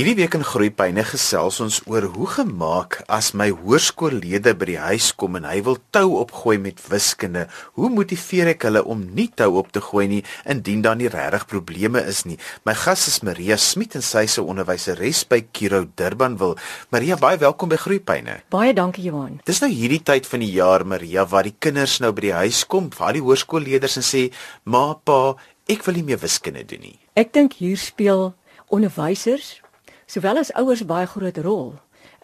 Hierdie week in Groepyne gesels ons oor hoe gemaak as my hoërskoolleerder by die huis kom en hy wil tou opgooi met wiskunde. Hoe motiveer ek hulle om nie tou op te gooi nie indien daar nie regtig probleme is nie. My gas is Maria Smit en sy is 'n onderwyseres by Kiro Durbanville. Maria, baie welkom by Groepyne. Baie dankie Johan. Dis nou hierdie tyd van die jaar Maria waar die kinders nou by die huis kom, waar die hoërskoolleerders en sê: "Ma, pa, ek wil nie meer wiskunde doen nie." Ek dink hier speel onderwysers sowel as ouers baie groot rol.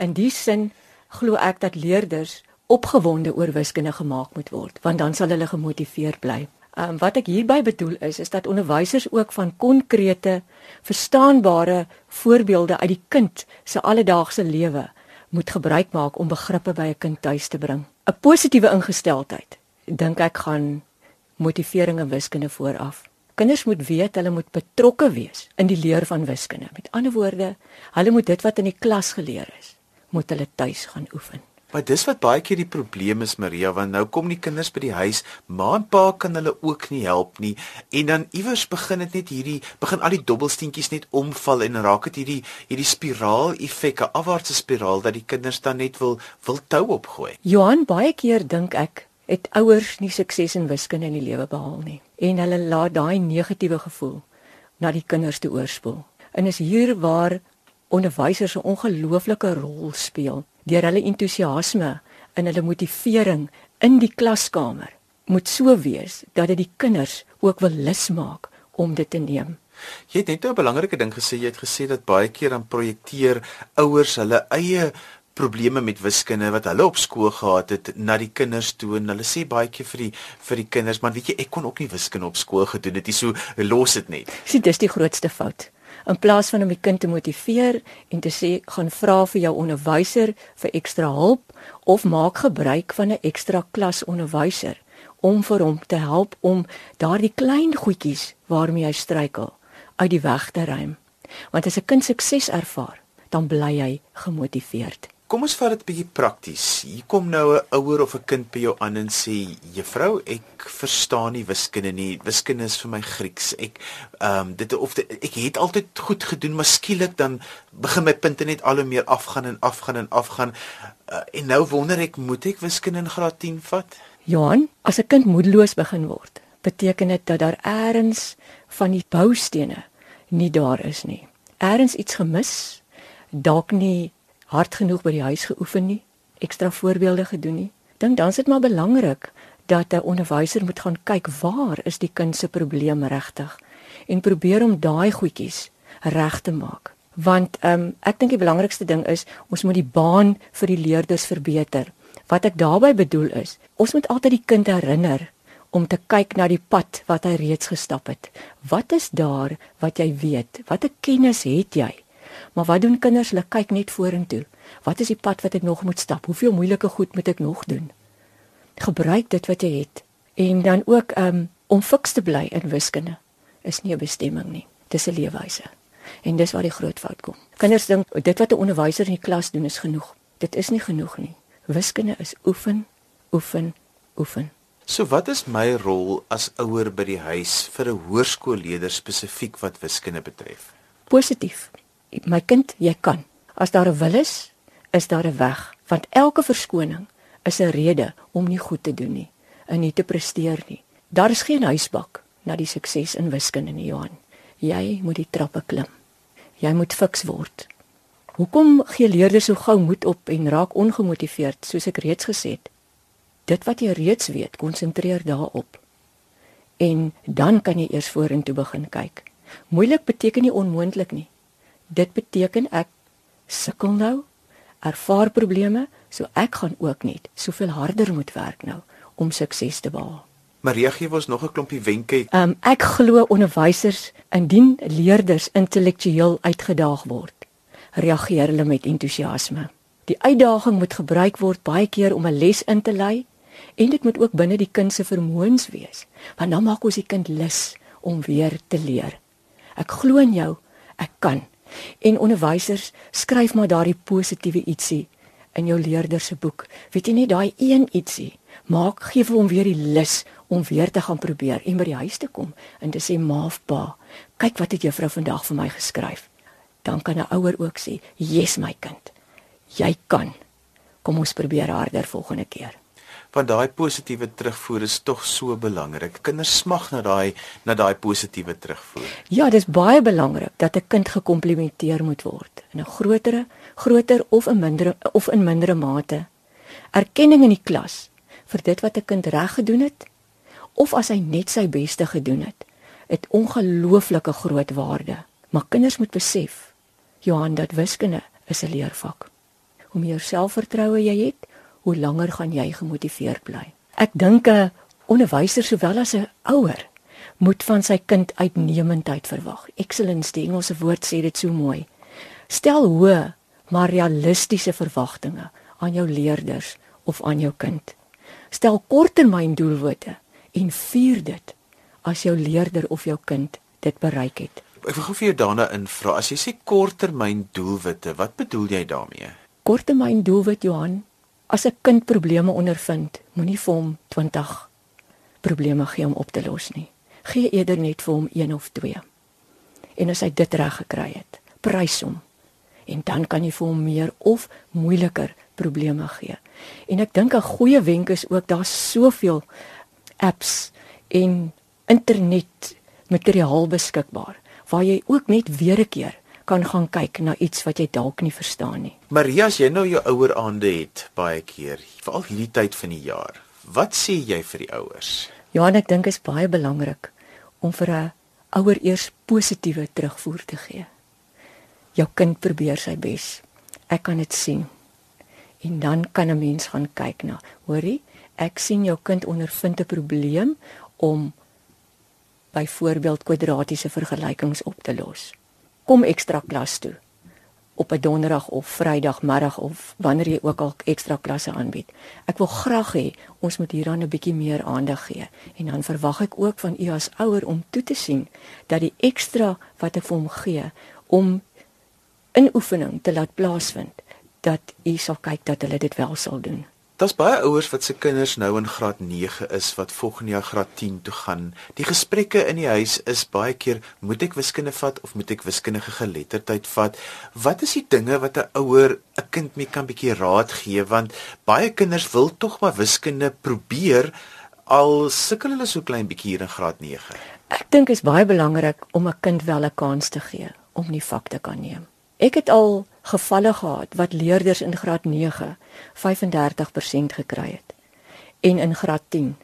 In die sin glo ek dat leerders opgewonde oor wiskunde gemaak moet word, want dan sal hulle gemotiveerd bly. Um, wat ek hierby bedoel is is dat onderwysers ook van konkrete, verstaanbare voorbeelde uit die kind se alledaagse lewe moet gebruik maak om begrippe by 'n kind tuis te bring. 'n Positiewe ingesteldheid dink ek gaan motivering in wiskunde vooraf. Kinders moet weet hulle moet betrokke wees in die leer van wiskunde. Met ander woorde, hulle moet dit wat in die klas geleer is, moet hulle tuis gaan oefen. Maar dis wat baie keer die probleem is Maria, want nou kom die kinders by die huis, ma en pa kan hulle ook nie help nie en dan iewers begin dit net hierdie begin al die dobbelsteentjies net omval en raak dit hierdie hierdie spiraal effek, 'n afwaartse spiraal dat die kinders dan net wil wil tou opgooi. Johan, baie keer dink ek het ouers nie sukses in wiskunde in die lewe behaal nie en hulle laat daai negatiewe gevoel na die kinders toe oorspoel. En is hier waar onderwysers 'n ongelooflike rol speel deur hulle entoesiasme en hulle motivering in die klaskamer moet so wees dat dit die kinders ook wil lus maak om dit te neem. Jy het net 'n belangrike ding gesê, jy het gesê dat baie keer dan projekteer ouers hulle eie probleme met wiskunde wat hulle op skool gehad het na die kinders toe en hulle sê baie keer vir die vir die kinders maar weet jy ek kon ook nie wiskunde op skool gedoen het nie so los dit net. Sien dis die grootste fout. In plaas van om die kind te motiveer en te sê gaan vra vir jou onderwyser vir ekstra hulp of maak gebruik van 'n ekstra klas onderwyser om vir hom te help om daardie klein goedjies waarmee hy struikel uit die weg te ruim. Want as 'n kind sukses ervaar, dan bly hy gemotiveerd. Kom ons vat dit bietjie prakties. Hier kom nou 'n ouer of 'n kind by jou aan en sê: "Juffrou, ek verstaan nie wiskunde nie. Wiskunde is vir my Grieks. Ek ehm um, dit of dit, ek het altyd goed gedoen, maar skielik dan begin my punte net al hoe meer afgaan en afgaan en afgaan. Uh, en nou wonder ek, moet ek wiskunde in graad 10 vat?" Johan, as 'n kind moedeloos begin word, beteken dit dat daar eers van die boustene nie daar is nie. Eers iets gemis, dalk nie hard genoeg by die huis geoefen nie, ekstra voorbeelde gedoen nie. Dink dan is dit maar belangrik dat 'n onderwyser moet gaan kyk waar is die kind se probleem regtig en probeer om daai goedjies reg te maak. Want ehm um, ek dink die belangrikste ding is ons moet die baan vir die leerders verbeter. Wat ek daarmee bedoel is, ons moet altyd die kind herinner om te kyk na die pad wat hy reeds gestap het. Wat is daar wat jy weet? Watter kennis het jy? Maar wat doen kinders? Hulle kyk net vorentoe. Wat is die pad wat ek nog moet stap? Hoeveel moeilike goed moet ek nog doen? Gebruik dit wat jy het. En dan ook um, om fiks te bly in wiskunde is nie 'n bestemming nie. Dis 'n leefwyse. En dis waar die groot fout kom. Kinders dink dit wat 'n onderwyser in die klas doen is genoeg. Dit is nie genoeg nie. Wiskunde is oefen, oefen, oefen. So wat is my rol as ouer by die huis vir 'n hoërskoolleerder spesifiek wat wiskunde betref? Positief my kind, jy kan. As daar 'n wil is, is daar 'n weg, want elke verskoning is 'n rede om nie goed te doen nie, en nie te presteer nie. Daar is geen huisbak na die sukses in wiskunde nie, Johan. Jy moet die trappe klim. Jy moet fiks word. Hoekom gee leerders so gou moed op en raak ongemotiveerd, soos ek reeds gesê het? Dit wat jy reeds weet, konsentreer daarop. En dan kan jy eers vorentoe begin kyk. Moeilik beteken nie onmoontlik nie. Dit beteken ek sukkel nou, ervaar probleme, so ek gaan ook net soveel harder moet werk nou om sukses te behaal. Maria gee ons nog 'n klompie wenke. Um, ek glo onderwysers indien leerders intellektueel uitgedaag word, reageer hulle met entoesiasme. Die uitdaging moet gebruik word baie keer om 'n les in te lei en dit moet ook binne die kind se vermoëns wees, want dan maak ons die kind lus om weer te leer. Ek glo in jou, ek kan. En onderwysers, skryf maar daardie positiewe ietsie in jou leerder se boek. Weet jy nie daai een ietsie maak gee vir hom weer die lus om weer te gaan probeer en by die huis te kom en te sê maaf pa, kyk wat het juffrou vandag vir my geskryf. dan kan 'n ouer ook sê, "Yes my kind. Jy kan. Kom ons probeer harder volgende keer." Want daai positiewe terugvoer is tog so belangrik. Kinders smag na daai na daai positiewe terugvoer. Ja, dis baie belangrik dat 'n kind gekomplimenteer moet word in 'n groter, groter of 'n minder of in mindere mate. Erkenning in die klas vir dit wat 'n kind reg gedoen het of as hy net sy beste gedoen het, het ongelooflike groot waarde. Maar kinders moet besef, Johan, dat wiskunde is 'n leervak. Hoe meer selfvertroue jy het, hoe langer gaan jy gemotiveerd bly. Ek dink 'n onderwyser sowel as 'n ouer moet van sy kind uitnemendheid verwag. Excellence, die Engelse woord sê dit so mooi. Stel hoë, maar realistiese verwagtinge aan jou leerders of aan jou kind. Stel korttermyndoelwitte en vier dit as jou leerder of jou kind dit bereik het. Ek wil gou vir jou daarna invra. As jy sê korttermyndoelwitte, wat bedoel jy daarmee? Korttermyndoelwit Johan, as 'n kind probleme ondervind, moenie vir hom 20 probleme gee om op te los nie. Gee eerder net vir hom 1 of 2. En as hy dit reg gekry het, prys hom. En dan kan jy vir hom meer of moeiliker probleme gee. En ek dink 'n goeie wenk is ook daar's soveel apps en internet materiaal beskikbaar waar jy ook net weer 'n keer kan gaan kyk na iets wat jy dalk nie verstaan nie. Maria, as jy nou jou ouer aande het baie keer, veral hierdie tyd van die jaar. Wat sê jy vir die ouers? Ja, ek dink dit is baie belangrik om vir 'n ouer eers positiewe terugvoer te gee. Jou kind probeer sy bes. Ek kan dit sien. En dan kan 'n mens gaan kyk na, hoorie, ek sien jou kind ondervind 'n probleem om byvoorbeeld kwadratiese vergelykings op te los. Kom ekstra klas toe op 'n donderdag of vrydagmiddag of wanneer jy ook al ekstra klasse aanbied. Ek wil graag hê ons moet hieraan 'n bietjie meer aandag gee en dan verwag ek ook van u as ouer om toe te sien dat die ekstra wat ek vir hom gee om in oefening te laat plaasvind dat u sal kyk dat hulle dit wel sal doen. Daar's baie ouers wat se kinders nou in graad 9 is wat volgende jaar graad 10 toe gaan. Die gesprekke in die huis is baie keer moet ek wiskunde vat of moet ek wiskundige geletterdheid vat? Wat is die dinge wat 'n ouer 'n kind mee kan bietjie raad gee want baie kinders wil tog maar wiskunde probeer al sukkel hulle so klein bietjie hier in graad 9. Ek dink is baie belangrik om 'n kind wel 'n kans te gee om die vak te kan neem. Ek het al gevalle gehad wat leerders in graad 9 35% gekry het en in graad 10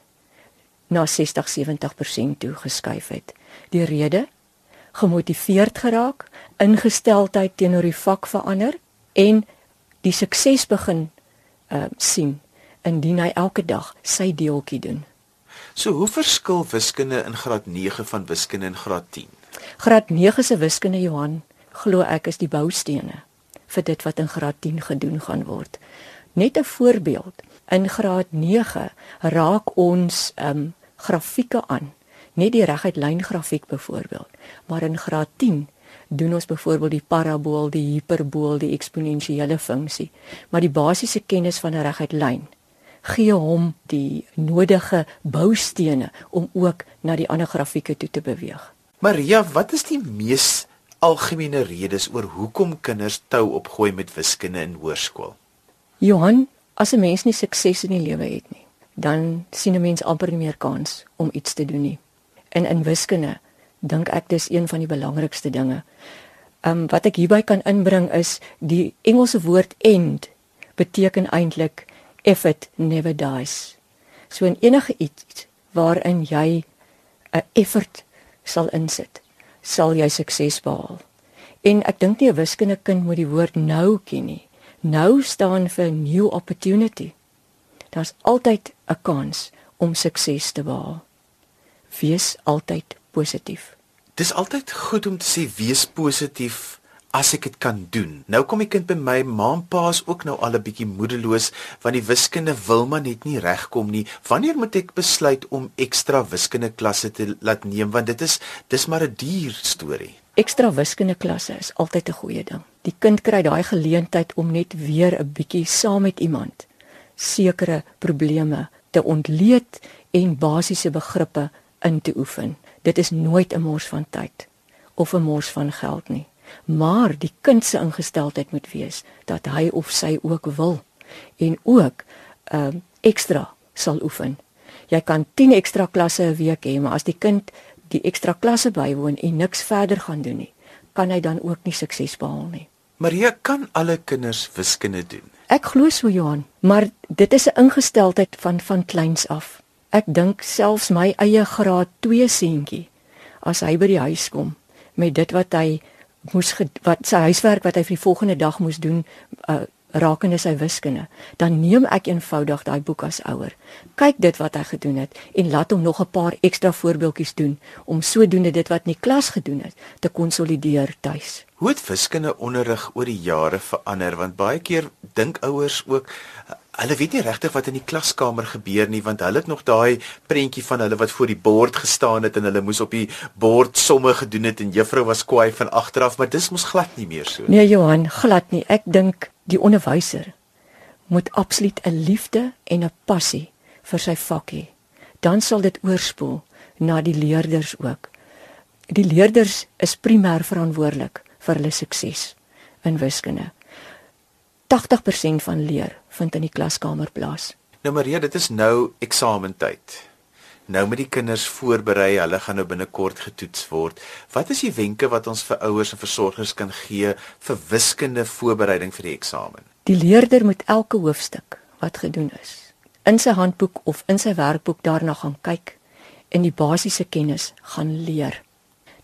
na 60-70% toe geskuif het. Die rede gemotiveerd geraak, ingesteldheid teenoor die vak verander en die sukses begin uh sien indien hy elke dag sy deeltjie doen. So hoe verskil wiskunde in graad 9 van wiskunde in graad 10? Graad 9 se wiskunde Johan glo ek is die boustene vir dit wat in graad 10 gedoen gaan word. Net 'n voorbeeld. In graad 9 raak ons ehm um, grafieke aan. Net die reguit lyn grafiek byvoorbeeld. Maar in graad 10 doen ons byvoorbeeld die parabool, die hiperbool, die eksponensiële funksie. Maar die basiese kennis van 'n reguit lyn gee hom die nodige boustene om ook na die ander grafieke toe te beweeg. Maria, wat is die mees algemene redes oor hoekom kinders tou opgooi met wiskunde in hoërskool? Johan, as 'n mens nie sukses in die lewe het nie, dan sien 'n mens amper nie meer kans om iets te doen nie. En in wiskunde dink ek dis een van die belangrikste dinge. Ehm um, wat ek hierby kan inbring is die Engelse woord end beteken eintlik effort never dies. So in enige iets waarin jy 'n effort sal insit, sal jy sukses behaal. En ek dink nie 'n wiskundige kind moet die woord nou ken nie. Nou staan vir new opportunity. Daar's altyd 'n kans om sukses te behaal. Wees altyd positief. Dis altyd goed om te sê wees positief as ek dit kan doen. Nou kom die kind by my, ma en pa is ook nou al 'n bietjie moedeloos want die wiskunde wil maar net nie regkom nie. Wanneer moet ek besluit om ekstra wiskunde klasse te laat neem want dit is dis maar 'n duur storie. Ekstra wiskunde klasse is altyd 'n goeie ding. Die kind kry daai geleentheid om net weer 'n bietjie saam met iemand sekere probleme te ontleed en basiese begrippe in te oefen. Dit is nooit 'n mors van tyd of 'n mors van geld nie. Maar die kind se ingesteldheid moet wees dat hy of sy ook wil en ook ehm um, ekstra sal oefen. Jy kan 10 ekstra klasse 'n week hê, maar as die kind die ekstra klasse bywoon en niks verder gaan doen nie, kan hy dan ook nie sukses behaal nie. Maria kan alle kinders wiskunde doen. Ek glo so Johan, maar dit is 'n ingesteldheid van van kleins af. Ek dink selfs my eie graad 2 seentjie as hy by die huis kom met dit wat hy moes wat sy huiswerk wat hy vir die volgende dag moes doen uh, rakende sy wiskunde, dan neem ek eenvoudig daai boek as ouer. Kyk dit wat hy gedoen het en laat hom nog 'n paar ekstra voorbeeldjies doen om sodoende dit wat in die klas gedoen het te konsolideer tuis. Hoe het wiskunde onderrig oor die jare verander want baie keer dink ouers ook hulle weet nie regtig wat in die klaskamer gebeur nie want hulle het nog daai prentjie van hulle wat voor die bord gestaan het en hulle moes op die bord somme gedoen het en juffrou was kwaai van agteraf maar dis mos glad nie meer so. Nee Johan, glad nie. Ek dink die onderwyser moet absoluut 'n liefde en 'n passie vir sy vak hê. Dan sal dit oorspoel na die leerders ook. Die leerders is primêr verantwoordelik vir hulle sukses in wiskunde. 80% van leer vind in die klaskamer plaas. Nou Maria, dit is nou eksamentyd. Nou met die kinders voorberei, hulle gaan nou binnekort getoets word. Wat is die wenke wat ons vir ouers en versorgers kan gee vir wiskunde voorbereiding vir die eksamen? Die leerder moet elke hoofstuk wat gedoen is in sy handboek of in sy werkboek daarna gaan kyk en die basiese kennis gaan leer.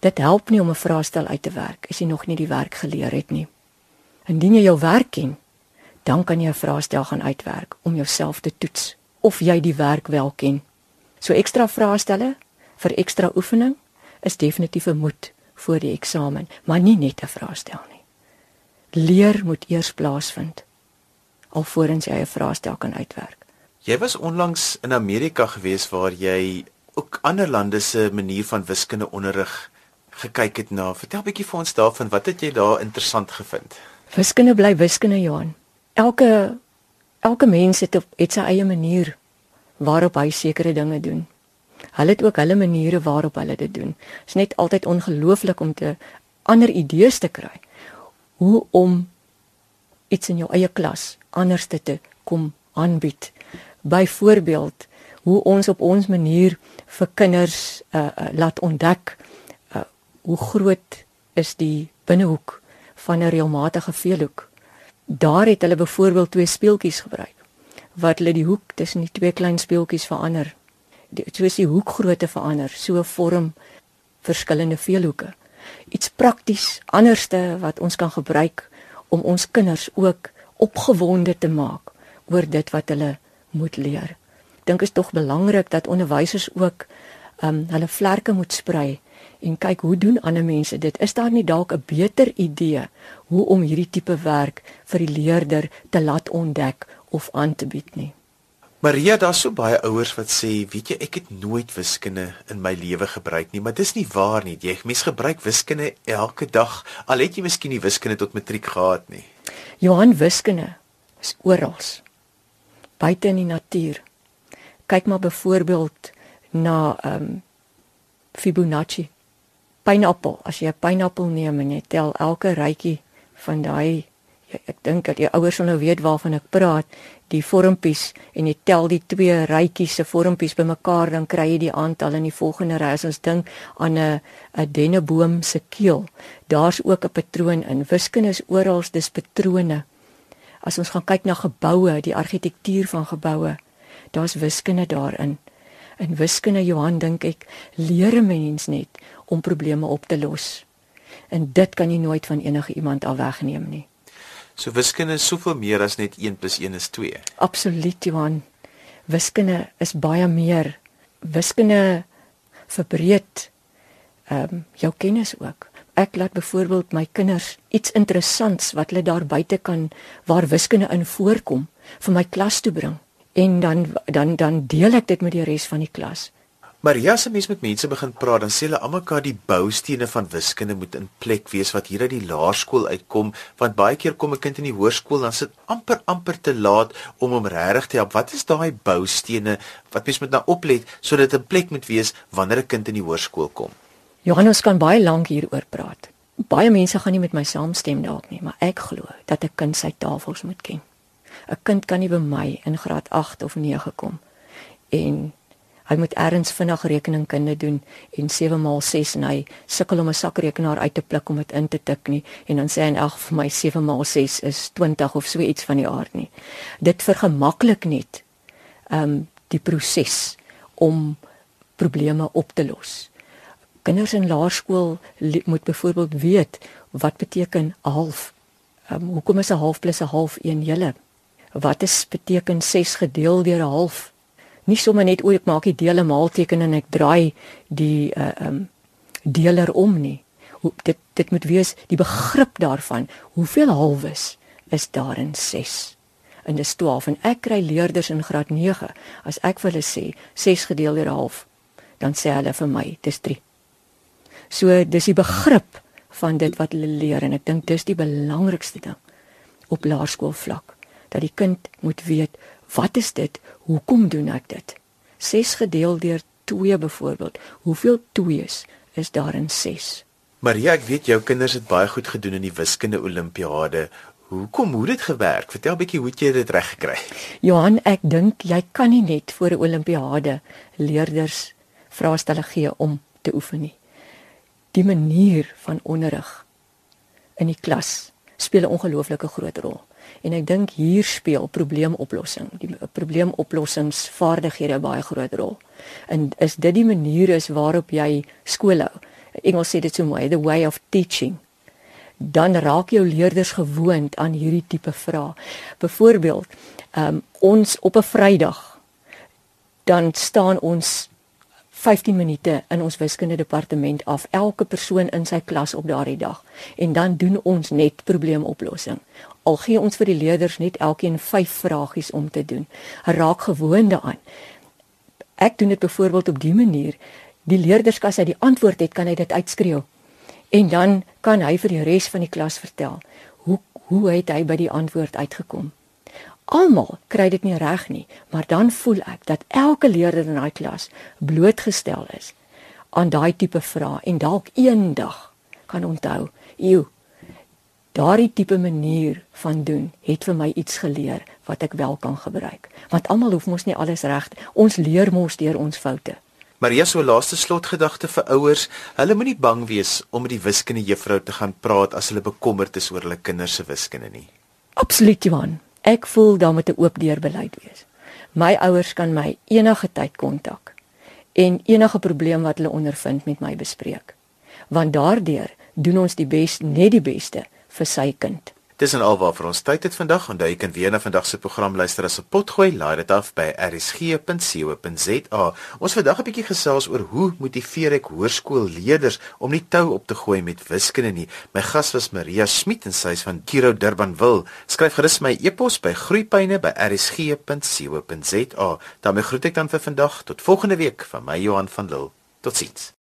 Dit help nie om 'n vraestel uit te werk as jy nog nie die werk geleer het nie. Indien jy jou werk ken, dan kan jy 'n vraestel gaan uitwerk om jouself te toets of jy die werk wel ken. So ekstra vraestelle vir ekstra oefening is definitief 'n moet voor die eksamen, maar nie net 'n vraestel nie. Leer moet eers plaasvind alvorens jy 'n vraestel kan uitwerk. Jy was onlangs in Amerika gewees waar jy ook ander lande se manier van wiskunde onderrig gekyk het na. Vertel bietjie vir ons daarvan, wat het jy daar interessant gevind? Wiskunde bly wiskunde, Johan elke elke mens het het sy eie manier waarop hy sekere dinge doen. Hulle het ook hulle maniere waarop hulle dit doen. Dit is net altyd ongelooflik om te ander idees te kry hoe om iets in jou eie klas anders te, te kom aanbied. Byvoorbeeld hoe ons op ons manier vir kinders uh, uh, laat ontdek uh, hoe groot is die binnehoek van 'n reëlmatige veelhoek daar het hulle byvoorbeeld twee speeltjies gebruik wat hulle die hoek tussen die twee klein speeltjies verander. Die soos die hoekgrootte verander, so vorm verskillende veelhoeke. Iets prakties anderste wat ons kan gebruik om ons kinders ook opgewonde te maak oor dit wat hulle moet leer. Dink is tog belangrik dat onderwysers ook ehm um, hulle vlerke moet sprei en kyk hoe doen ander mense dit? Is daar nie dalk 'n beter idee hoe om hierdie tipe werk vir die leerder te laat ontdek of aan te bied nie? Maria, daar's so baie ouers wat sê, weet jy, ek het nooit wiskunde in my lewe gebruik nie, maar dis nie waar nie. Jy mens gebruik wiskunde elke dag. Al het jy miskien nie wiskunde tot matriek gehad nie. Johan wiskunde is oral. Buite in die natuur. Kyk maar byvoorbeeld na ehm um, Fibonacci pynappel. As jy 'n pynappel neem en jy tel elke rytjie van daai ek dink dat die ouers sal nou weet waarvan ek praat, die vormpies en jy tel die twee rytjies se vormpies bymekaar dan kry jy die aantal in die volgende ry. As ons dink aan 'n 'n denneboom se keel, daar's ook 'n patroon in. Wiskunde is oral dis patrone. As ons gaan kyk na geboue, die argitektuur van geboue, daar's wiskunde daarin. In wiskunde Johan dink ek leer 'n mens net om probleme op te los. En dit kan jy nooit van enige iemand af wegneem nie. So wiskunde is soveel meer as net 1 + 1 is 2. Absoluut Johan. Wiskunde is baie meer. Wiskunde verbreed ehm um, jou kennis ook. Ek laat byvoorbeeld my kinders iets interessants wat hulle daar buite kan waar wiskunde in voorkom vir my klas toe bring en dan dan dan deel ek dit met die res van die klas. Maria se mens met mense begin praat dan sê hulle almekaar die boustene van wiskunde moet in plek wees wat hier uit die laerskool uitkom want baie keer kom 'n kind in die hoërskool dan sit amper amper te laat om hom regtig te help. Wat is daai boustene wat mens moet nou oplet sodat in plek moet wees wanneer 'n kind in die hoërskool kom? Johannes kan baie lank hieroor praat. baie mense gaan nie met my saamstem dalk nie, maar ek glo dat 'n kind sy tafels moet ken. 'n Kind kan nie by my in graad 8 of 9 kom en hy moet ergens vinnig rekeningkunde doen en 7 maal 6 en hy sukkel om 'n sakrekenaar uit te pluk om dit in te tik nie en dan sê hy ag vir my 7 maal 6 is 20 of so iets van die aard nie. Dit vergemaklik net ehm um, die proses om probleme op te los. Kinders in laerskool moet byvoorbeeld weet wat beteken half. Ehm um, hoekom is 'n half plus 'n half 1 hele? Wat is beteken 6 gedeel deur 'n half? Nie sommer net o, ek maak die dele maalteken en ek draai die uh ehm um, deler om nie. Hoe dit dit moet wees die begrip daarvan. Hoeveel halwes is daar in 6? En dis 12 en ek kry leerders in graad 9 as ek vir hulle sê 6 gedeel deur 'n half dan sê hulle vir my dis 3. So dis die begrip van dit wat hulle leer en ek dink dis die belangrikste ding op laerskoolvlak dat die kind moet weet wat is dit? Hoekom doen ek dit? 6 gedeel deur 2 byvoorbeeld. Hoeveel 2's is daar in 6? Maria, ek weet jou kinders het baie goed gedoen in die wiskunde olimpiade. Hoekom hoe dit gewerk? Vertel bietjie hoe jy dit reg gekry. Johan, ek dink jy kan nie net voor 'n olimpiade leerders vraestelle gee om te oefen nie. Die manier van onderrig in die klas speel 'n ongelooflike groot rol. En ek dink hier speel probleemoplossing, die probleemoplossingsvaardighede baie groot rol. En is dit die manier is waarop jy skool hou? Engels sê dit so mooi, the way of teaching. Dan raak jou leerders gewoond aan hierdie tipe vrae. Byvoorbeeld, um, ons op 'n Vrydag dan staan ons 15 minute in ons wiskunde departement af elke persoon in sy klas op daardie dag en dan doen ons net probleemoplossing. Al gee ons vir die leerders net elkeen 5 vragies om te doen. Raak gewoond daaraan. Ek doen dit byvoorbeeld op die manier. Die leerders as hy die antwoord het, kan hy dit uitskreeu. En dan kan hy vir die res van die klas vertel hoe hoe het hy by die antwoord uitgekom. Almal kry dit nie reg nie, maar dan voel ek dat elke leerder in daai klas blootgestel is aan daai tipe vrae en dalk eendag kan onthou, "Eeu, daardie tipe manier van doen het vir my iets geleer wat ek wel kan gebruik." Want almal hoef mos nie alles reg. Ons leer mos deur ons foute. Maria so laaste slotgedagte vir ouers, hulle moenie bang wees om met die wiskunde juffrou te gaan praat as hulle bekommerd is oor hulle kinders se wiskunde nie. Absoluut, Johan. Ek voel daar moet 'n oop deur beleid wees. My ouers kan my enige tyd kontak en enige probleem wat hulle ondervind met my bespreek. Want daardeur doen ons die bes net die beste vir sy kind. Dis en alwaar vir ons tyd het vandag. Onthou jy kan weer na vandag se program luister as 'n potgooi. Laai dit af by rsg.co.za. Ons vandag 'n bietjie gesels oor hoe motiveer ek hoërskoolleerders om nie tou op te gooi met wiskunde nie. My gas was Maria Smit en sy is van Kiro Durbanville. Skryf gerus my e-pos by groeipyne@rsg.co.za. daarmee groet ek dan vir vandag tot volgende week van my Johan van Lille. Totsiens.